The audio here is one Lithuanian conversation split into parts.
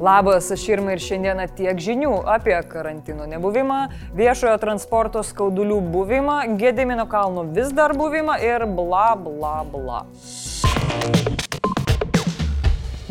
Labas, aš Irma ir šiandieną tiek žinių apie karantino nebuvimą, viešojo transporto skaudulių buvimą, Gedimino kalno vis dar buvimą ir bla bla bla.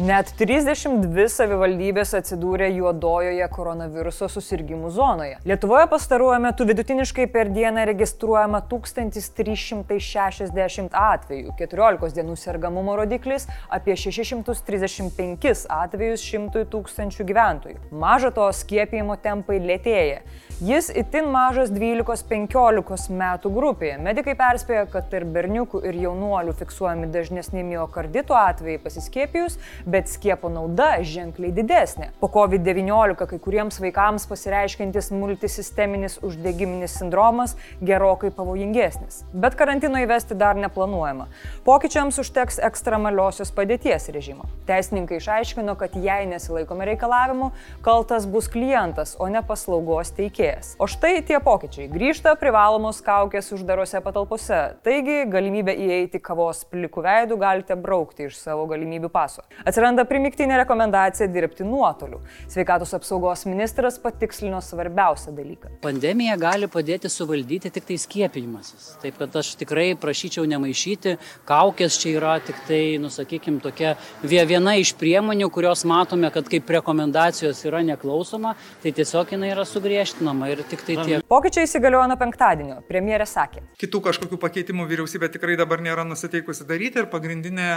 Net 32 savivaldybės atsidūrė juodojoje koronaviruso susirgymų zonoje. Lietuvoje pastaruoju metu vidutiniškai per dieną registruojama 1360 atvejų, 14 dienų sergamumo rodiklis apie 635 atvejus 100 tūkstančių gyventojų. Maža to, skiepijimo tempai lėtėja. Jis itin mažas 12-15 metų grupėje. Medikai perspėja, kad tarp berniukų ir jaunuolių fiksuojami dažnesni miokarditų atvejai pasiskiepijus, bet skiepo nauda ženkliai didesnė. Po COVID-19 kai kuriems vaikams pasireiškintis multisisteminis uždegiminis sindromas gerokai pavojingesnis. Bet karantino įvesti dar neplanuojama. Pokyčiams užteks ekstremaliosios padėties režimo. Teisininkai išaiškino, kad jei nesilaikome reikalavimų, kaltas bus klientas, o ne paslaugos teikėjas. O štai tie pokyčiai. Grįžta privalomos kaukės uždarose patalpose. Taigi galimybę įeiti kavos plikų veidų galite braukti iš savo galimybių paso. Atsiranda primiktinė rekomendacija dirbti nuotoliu. Sveikatos apsaugos ministras patikslino svarbiausią dalyką. Pandemija gali padėti suvaldyti tik tai skiepijimasis. Taip kad aš tikrai prašyčiau nemaišyti. Kaukės čia yra tik tai, nusakykim, tokia viena iš priemonių, kurios matome, kad kaip rekomendacijos yra neklausoma, tai tiesiog jinai yra sugriežtinama ir tik tai tiek. Pokyčiai įsigaliojo nuo penktadienio, premjerė sakė. Kitų kažkokių pakeitimų vyriausybė tikrai dabar nėra nusiteikusi daryti ir pagrindinė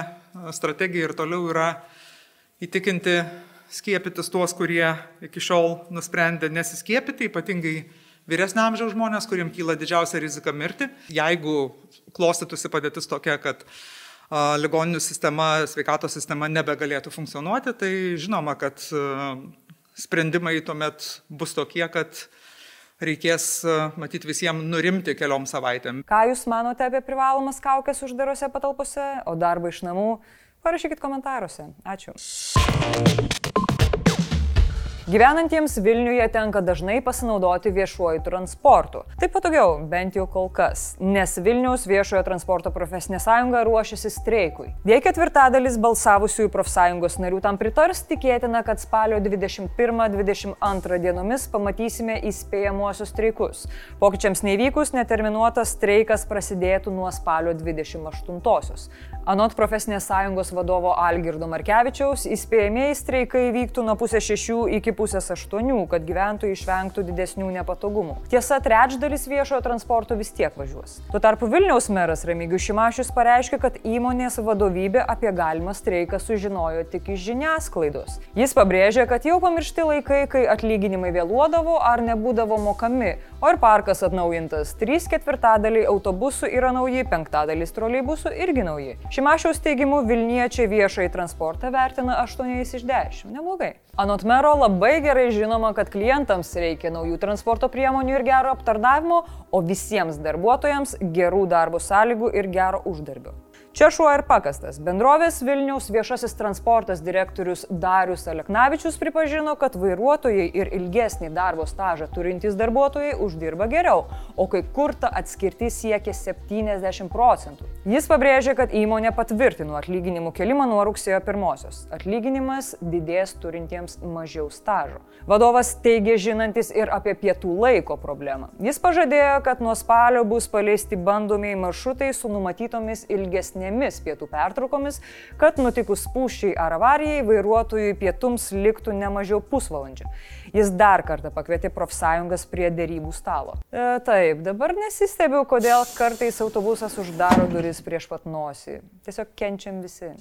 strategija ir toliau yra įtikinti skiepytis tuos, kurie iki šiol nusprendė nesiskiepyti, ypatingai vyresnio amžiaus žmonės, kuriems kyla didžiausia rizika mirti. Jeigu klostytųsi padėtis tokia, kad a, ligoninių sistema, sveikatos sistema nebegalėtų funkcionuoti, tai žinoma, kad a, sprendimai tuomet bus tokie, kad reikės matyti visiems nurimti keliom savaitėm. Ką Jūs manote apie privalomas kaukės uždarose patalpose, o darbą iš namų? Parašykit komentaruose. Ačiū. Gyvenantiems Vilniuje tenka dažnai pasinaudoti viešuoju transportu. Taip patogiau, bent jau kol kas, nes Vilniaus viešojo transporto profesinė sąjunga ruošiasi streikui. Jei ketvirtadalis balsavusiųjų profsąjungos narių tam pritars, tikėtina, kad spalio 21-22 dienomis pamatysime įspėjamuosius streikus. Pokyčiams nevykus, neterminuotas streikas prasidėtų nuo spalio 28-osios. Anot profesinės sąjungos vadovo Algirdo Markevičiaus, įspėjamieji streikai vyktų nuo pusės šešių iki pusės aštuonių, kad gyventojai išvengtų didesnių nepatogumų. Tiesa, trečdalis viešojo transporto vis tiek važiuos. Tuo tarpu Vilniaus meras Remigius Šimašius pareiškė, kad įmonės vadovybė apie galimą streiką sužinojo tik iš žiniasklaidos. Jis pabrėžė, kad jau pamiršti laikai, kai atlyginimai vėluodavo ar nebūdavo mokami, o ir parkas atnaujintas. Trys ketvirtadaliai autobusų yra nauji, penktadalis troleibusų irgi nauji. Šimašiaus teigimu Vilniečiai viešai transportą vertina 8 iš 10. Neblogai. Anot mero labai gerai žinoma, kad klientams reikia naujų transporto priemonių ir gero aptarnavimo, o visiems darbuotojams gerų darbo sąlygų ir gero uždarbio. Čia šuo ir pakastas. Bendrovės Vilniaus viešasis transportas direktorius Darius Aleknavičius pripažino, kad vairuotojai ir ilgesnį darbo stažą turintys darbuotojai uždirba geriau, o kai kur ta atskirtis siekia 70 procentų. Jis pabrėžė, kad įmonė patvirtino atlyginimų kelimą nuo rugsėjo pirmosios. Atlyginimas didės turintiems mažiau stažo. Vadovas teigė žinantis ir apie pietų laiko problemą. Jis pažadėjo, kad nuo spalio bus paleisti bandomieji maršrutai su numatytomis ilgesnėmis ilgesnėmis pietų pertraukomis, kad nutikus spūščiai ar avarijai vairuotojui pietums liktų ne mažiau pusvalandžio. Jis dar kartą pakvietė profsąjungas prie dėrybų stalo. E, taip, dabar nesistebiu, kodėl kartais autobusas uždaro duris prieš pat nosį. Tiesiog kenčiam visi.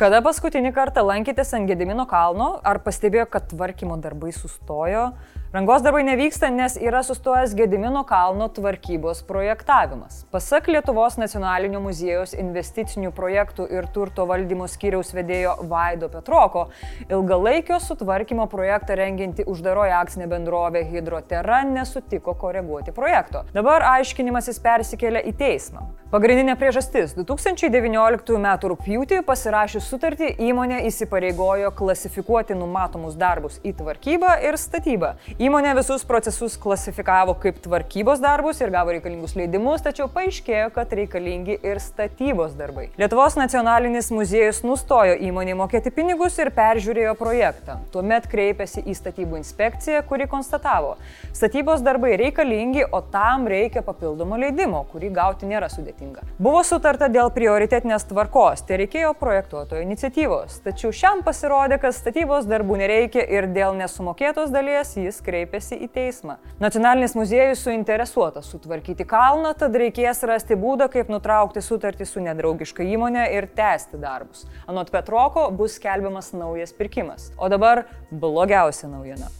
Kada paskutinį kartą lankytės ant Gedimino kalno, ar pastebėjo, kad tvarkymo darbai sustojo? Rangos darbai nevyksta, nes yra sustojęs Gedimino kalno tvarkybos projektavimas. Pasak Lietuvos nacionalinio muziejaus investicinių projektų ir turto valdymo skyriaus vedėjo Vaido Petroko, ilgalaikio sutvarkymo projektą renginti uždaroji akcinė bendrovė Hidrotera nesutiko koreguoti projekto. Dabar aiškinimasis persikėlė į teismą. Pagrindinė priežastis - 2019 m. rūpjūtį pasirašius sutartį įmonė įsipareigojo klasifikuoti numatomus darbus į tvarkybą ir statybą Įmonė visus procesus klasifikavo kaip tvarkybos darbus ir gavo reikalingus leidimus, tačiau paaiškėjo, kad reikalingi ir statybos darbai. Lietuvos nacionalinis muziejus nustojo įmonė mokėti pinigus ir peržiūrėjo projektą. Tuomet kreipėsi į statybų inspekciją, kuri konstatavo, statybos darbai reikalingi, o tam reikia papildomo leidimo, kurį gauti nėra sudėtinga. Buvo sutarta dėl prioritetinės tvarkos, tai reikėjo projektuotojo iniciatyvos. Tačiau šiam pasirodė, kad statybos darbų nereikia ir dėl nesumokėtos dalies jis kreipėsi į teismą. Nacionalinis muziejus suinteresuotas sutvarkyti kalną, tad reikės rasti būdą, kaip nutraukti sutartį su nedraugiška įmonė ir tęsti darbus. Anot Petroko bus skelbiamas naujas pirkimas. O dabar blogiausia naujiena.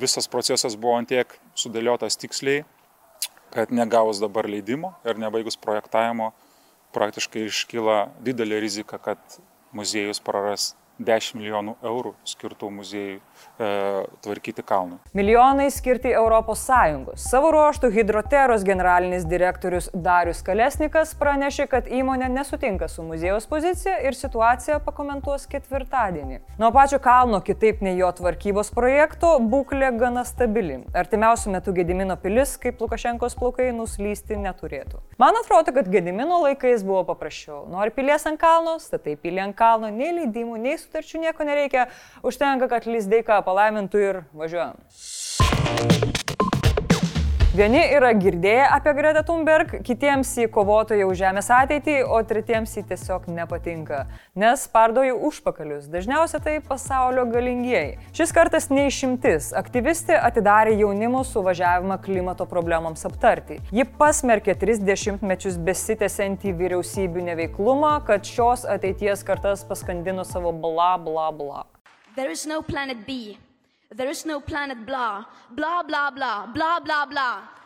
Visas procesas buvo antiek sudėliotas tiksliai, kad negavus dabar leidimo ir nebaigus projektavimo, praktiškai iškyla didelė rizika, kad muziejus praras 10 milijonų eurų skirtų muziejui e, tvarkyti kalnų. Milijonai skirti ES. Savo ruoštų Hidroteros generalinis direktorius Darius Kalesnikas pranešė, kad įmonė nesutinka su muziejaus pozicija ir situaciją pakomentuos ketvirtadienį. Nuo pačio kalno, kitaip nei jo tvarkybos projekto, būklė gana stabili. Artimiausių metų Gedimino pilis, kaip Lukašenkos plaukai, nuslysti neturėtų. Man atrodo, kad Gedimino laikais buvo paprasčiau. Nori pilies ant kalno, statai pilį ant kalno, nei leidimų, nei sutarčių nieko nereikia, užtenka, kad Lizdeika palaimintų ir važiuojam. Vieni yra girdėję apie Greta Thunberg, kitiems į kovotoją už žemės ateitį, o tretiems į tiesiog nepatinka, nes spardo jų užpakalius, dažniausiai tai pasaulio galingieji. Šis kartas neišimtis, aktyvistė atidarė jaunimo suvažiavimą klimato problemams aptarti. Ji pasmerkė 30 mečius besitęsiantį vyriausybių neveiklumą, kad šios ateities kartas paskandino savo bla bla bla. There is no planet B. There is no planet blah, blah, blah, blah, blah, blah, blah.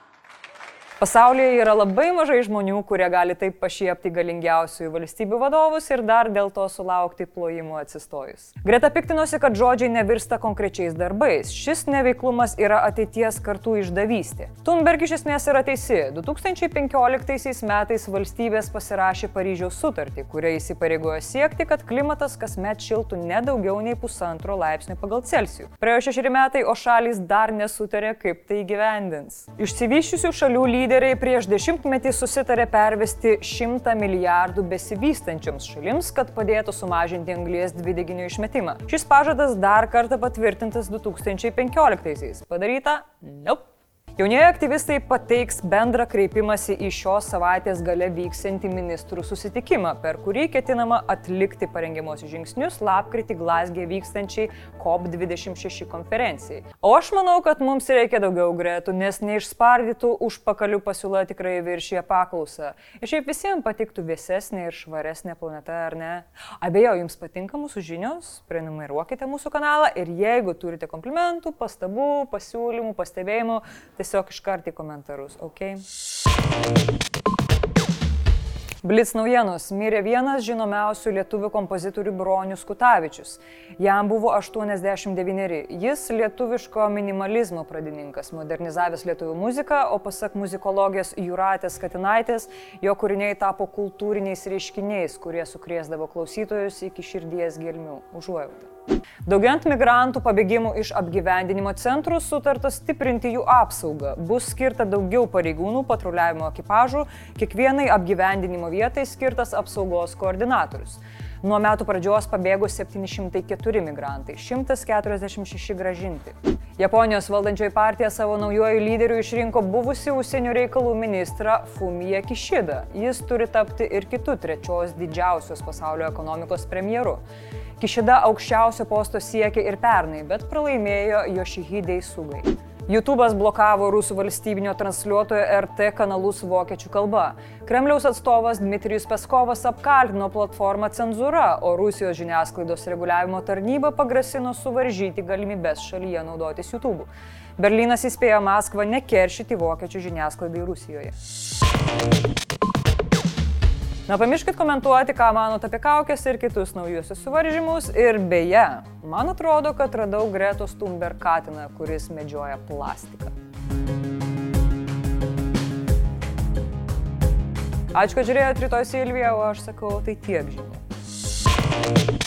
Pasaulyje yra labai mažai žmonių, kurie gali taip pašiepti galingiausiųjų valstybių vadovus ir dar dėl to sulaukti plojimų atsistojus. Greta piktinosi, kad žodžiai nevirsta konkrečiais darbais. Šis neveiklumas yra ateities kartų išdavystė. Thunberg iš esmės yra teisi. 2015 metais valstybės pasirašė Paryžiaus sutartį, kuria įsipareigojo siekti, kad klimatas kasmet šiltų ne daugiau nei pusantro laipsnio pagal Celsijų. Praėjo šešeri metai, o šalys dar nesutarė, kaip tai gyvendins. Išsivyščiusių šalių lyderiai lyderiai prieš dešimtmetį susitarė pervesti 100 milijardų besivystančioms šalims, kad padėtų sumažinti anglies dvideginio išmetimą. Šis pažadas dar kartą patvirtintas 2015-aisiais. Padaryta? Nope. Jaunieji aktyvistai pateiks bendrą kreipimąsi į šios savaitės gale vyksiantį ministrų susitikimą, per kurį ketinama atlikti parengiamosius žingsnius lapkritį Glasgė vykstančiai COP26 konferencijai. O aš manau, kad mums reikia daugiau gretų, nes neišspardytų užpakalių pasiūla tikrai viršyje paklausą. Ir šiaip visiems patiktų vėsesnė ir švaresnė planeta, ar ne? Abejo, jums patinka mūsų žinios, prenumeruokite mūsų kanalą ir jeigu turite komplimentų, pastabų, pasiūlymų, pastebėjimų, tai tiesiog iškart į komentarus, ok? Blitz naujienos. Mirė vienas žinomiausių lietuvių kompozitorių Bronius Kutavičius. Jam buvo 89. Jis lietuviško minimalizmo pradininkas, modernizavęs lietuvių muziką, o pasak muzikologijos Juratės Katinaitės, jo kūriniai tapo kultūriniais reiškiniais, kurie sukrėsdavo klausytojus iki širdies gelmių. Užuojautą. Daugiant migrantų pabėgimų iš apgyvendinimo centrų sutarta stiprinti jų apsaugą. Bus skirta daugiau pareigūnų patruliavimo ekipažų, kiekvienai apgyvendinimo vietai skirtas apsaugos koordinatorius. Nuo metų pradžios pabėgo 704 migrantai, 146 gražinti. Japonijos valdančioji partija savo naujoju lyderiu išrinko buvusi užsienio reikalų ministrą Fumija Kishida. Jis turi tapti ir kitų trečios didžiausios pasaulio ekonomikos premjeru. Kišida aukščiausio posto siekė ir pernai, bet pralaimėjo Yoshihidei Sugai. YouTube'as blokavo rusų valstybinio transliuotojo RT kanalus vokiečių kalba. Kremliaus atstovas Dmitrijus Peskovas apkaltino platformą cenzūra, o Rusijos žiniasklaidos reguliavimo tarnyba pagrasino suvaržyti galimybės šalyje naudotis YouTube. Berlynas įspėjo Maskvą nekeršyti vokiečių žiniasklaidai Rusijoje. Nepamirškit komentuoti, ką manote apie kaukės ir kitus naujusius suvaržymus. Ir beje, man atrodo, kad radau Gretos Thunberg katiną, kuris medžioja plastiką. Ačiū, kad žiūrėjote rytoj Silviją, o aš sakau, tai tiek žinių.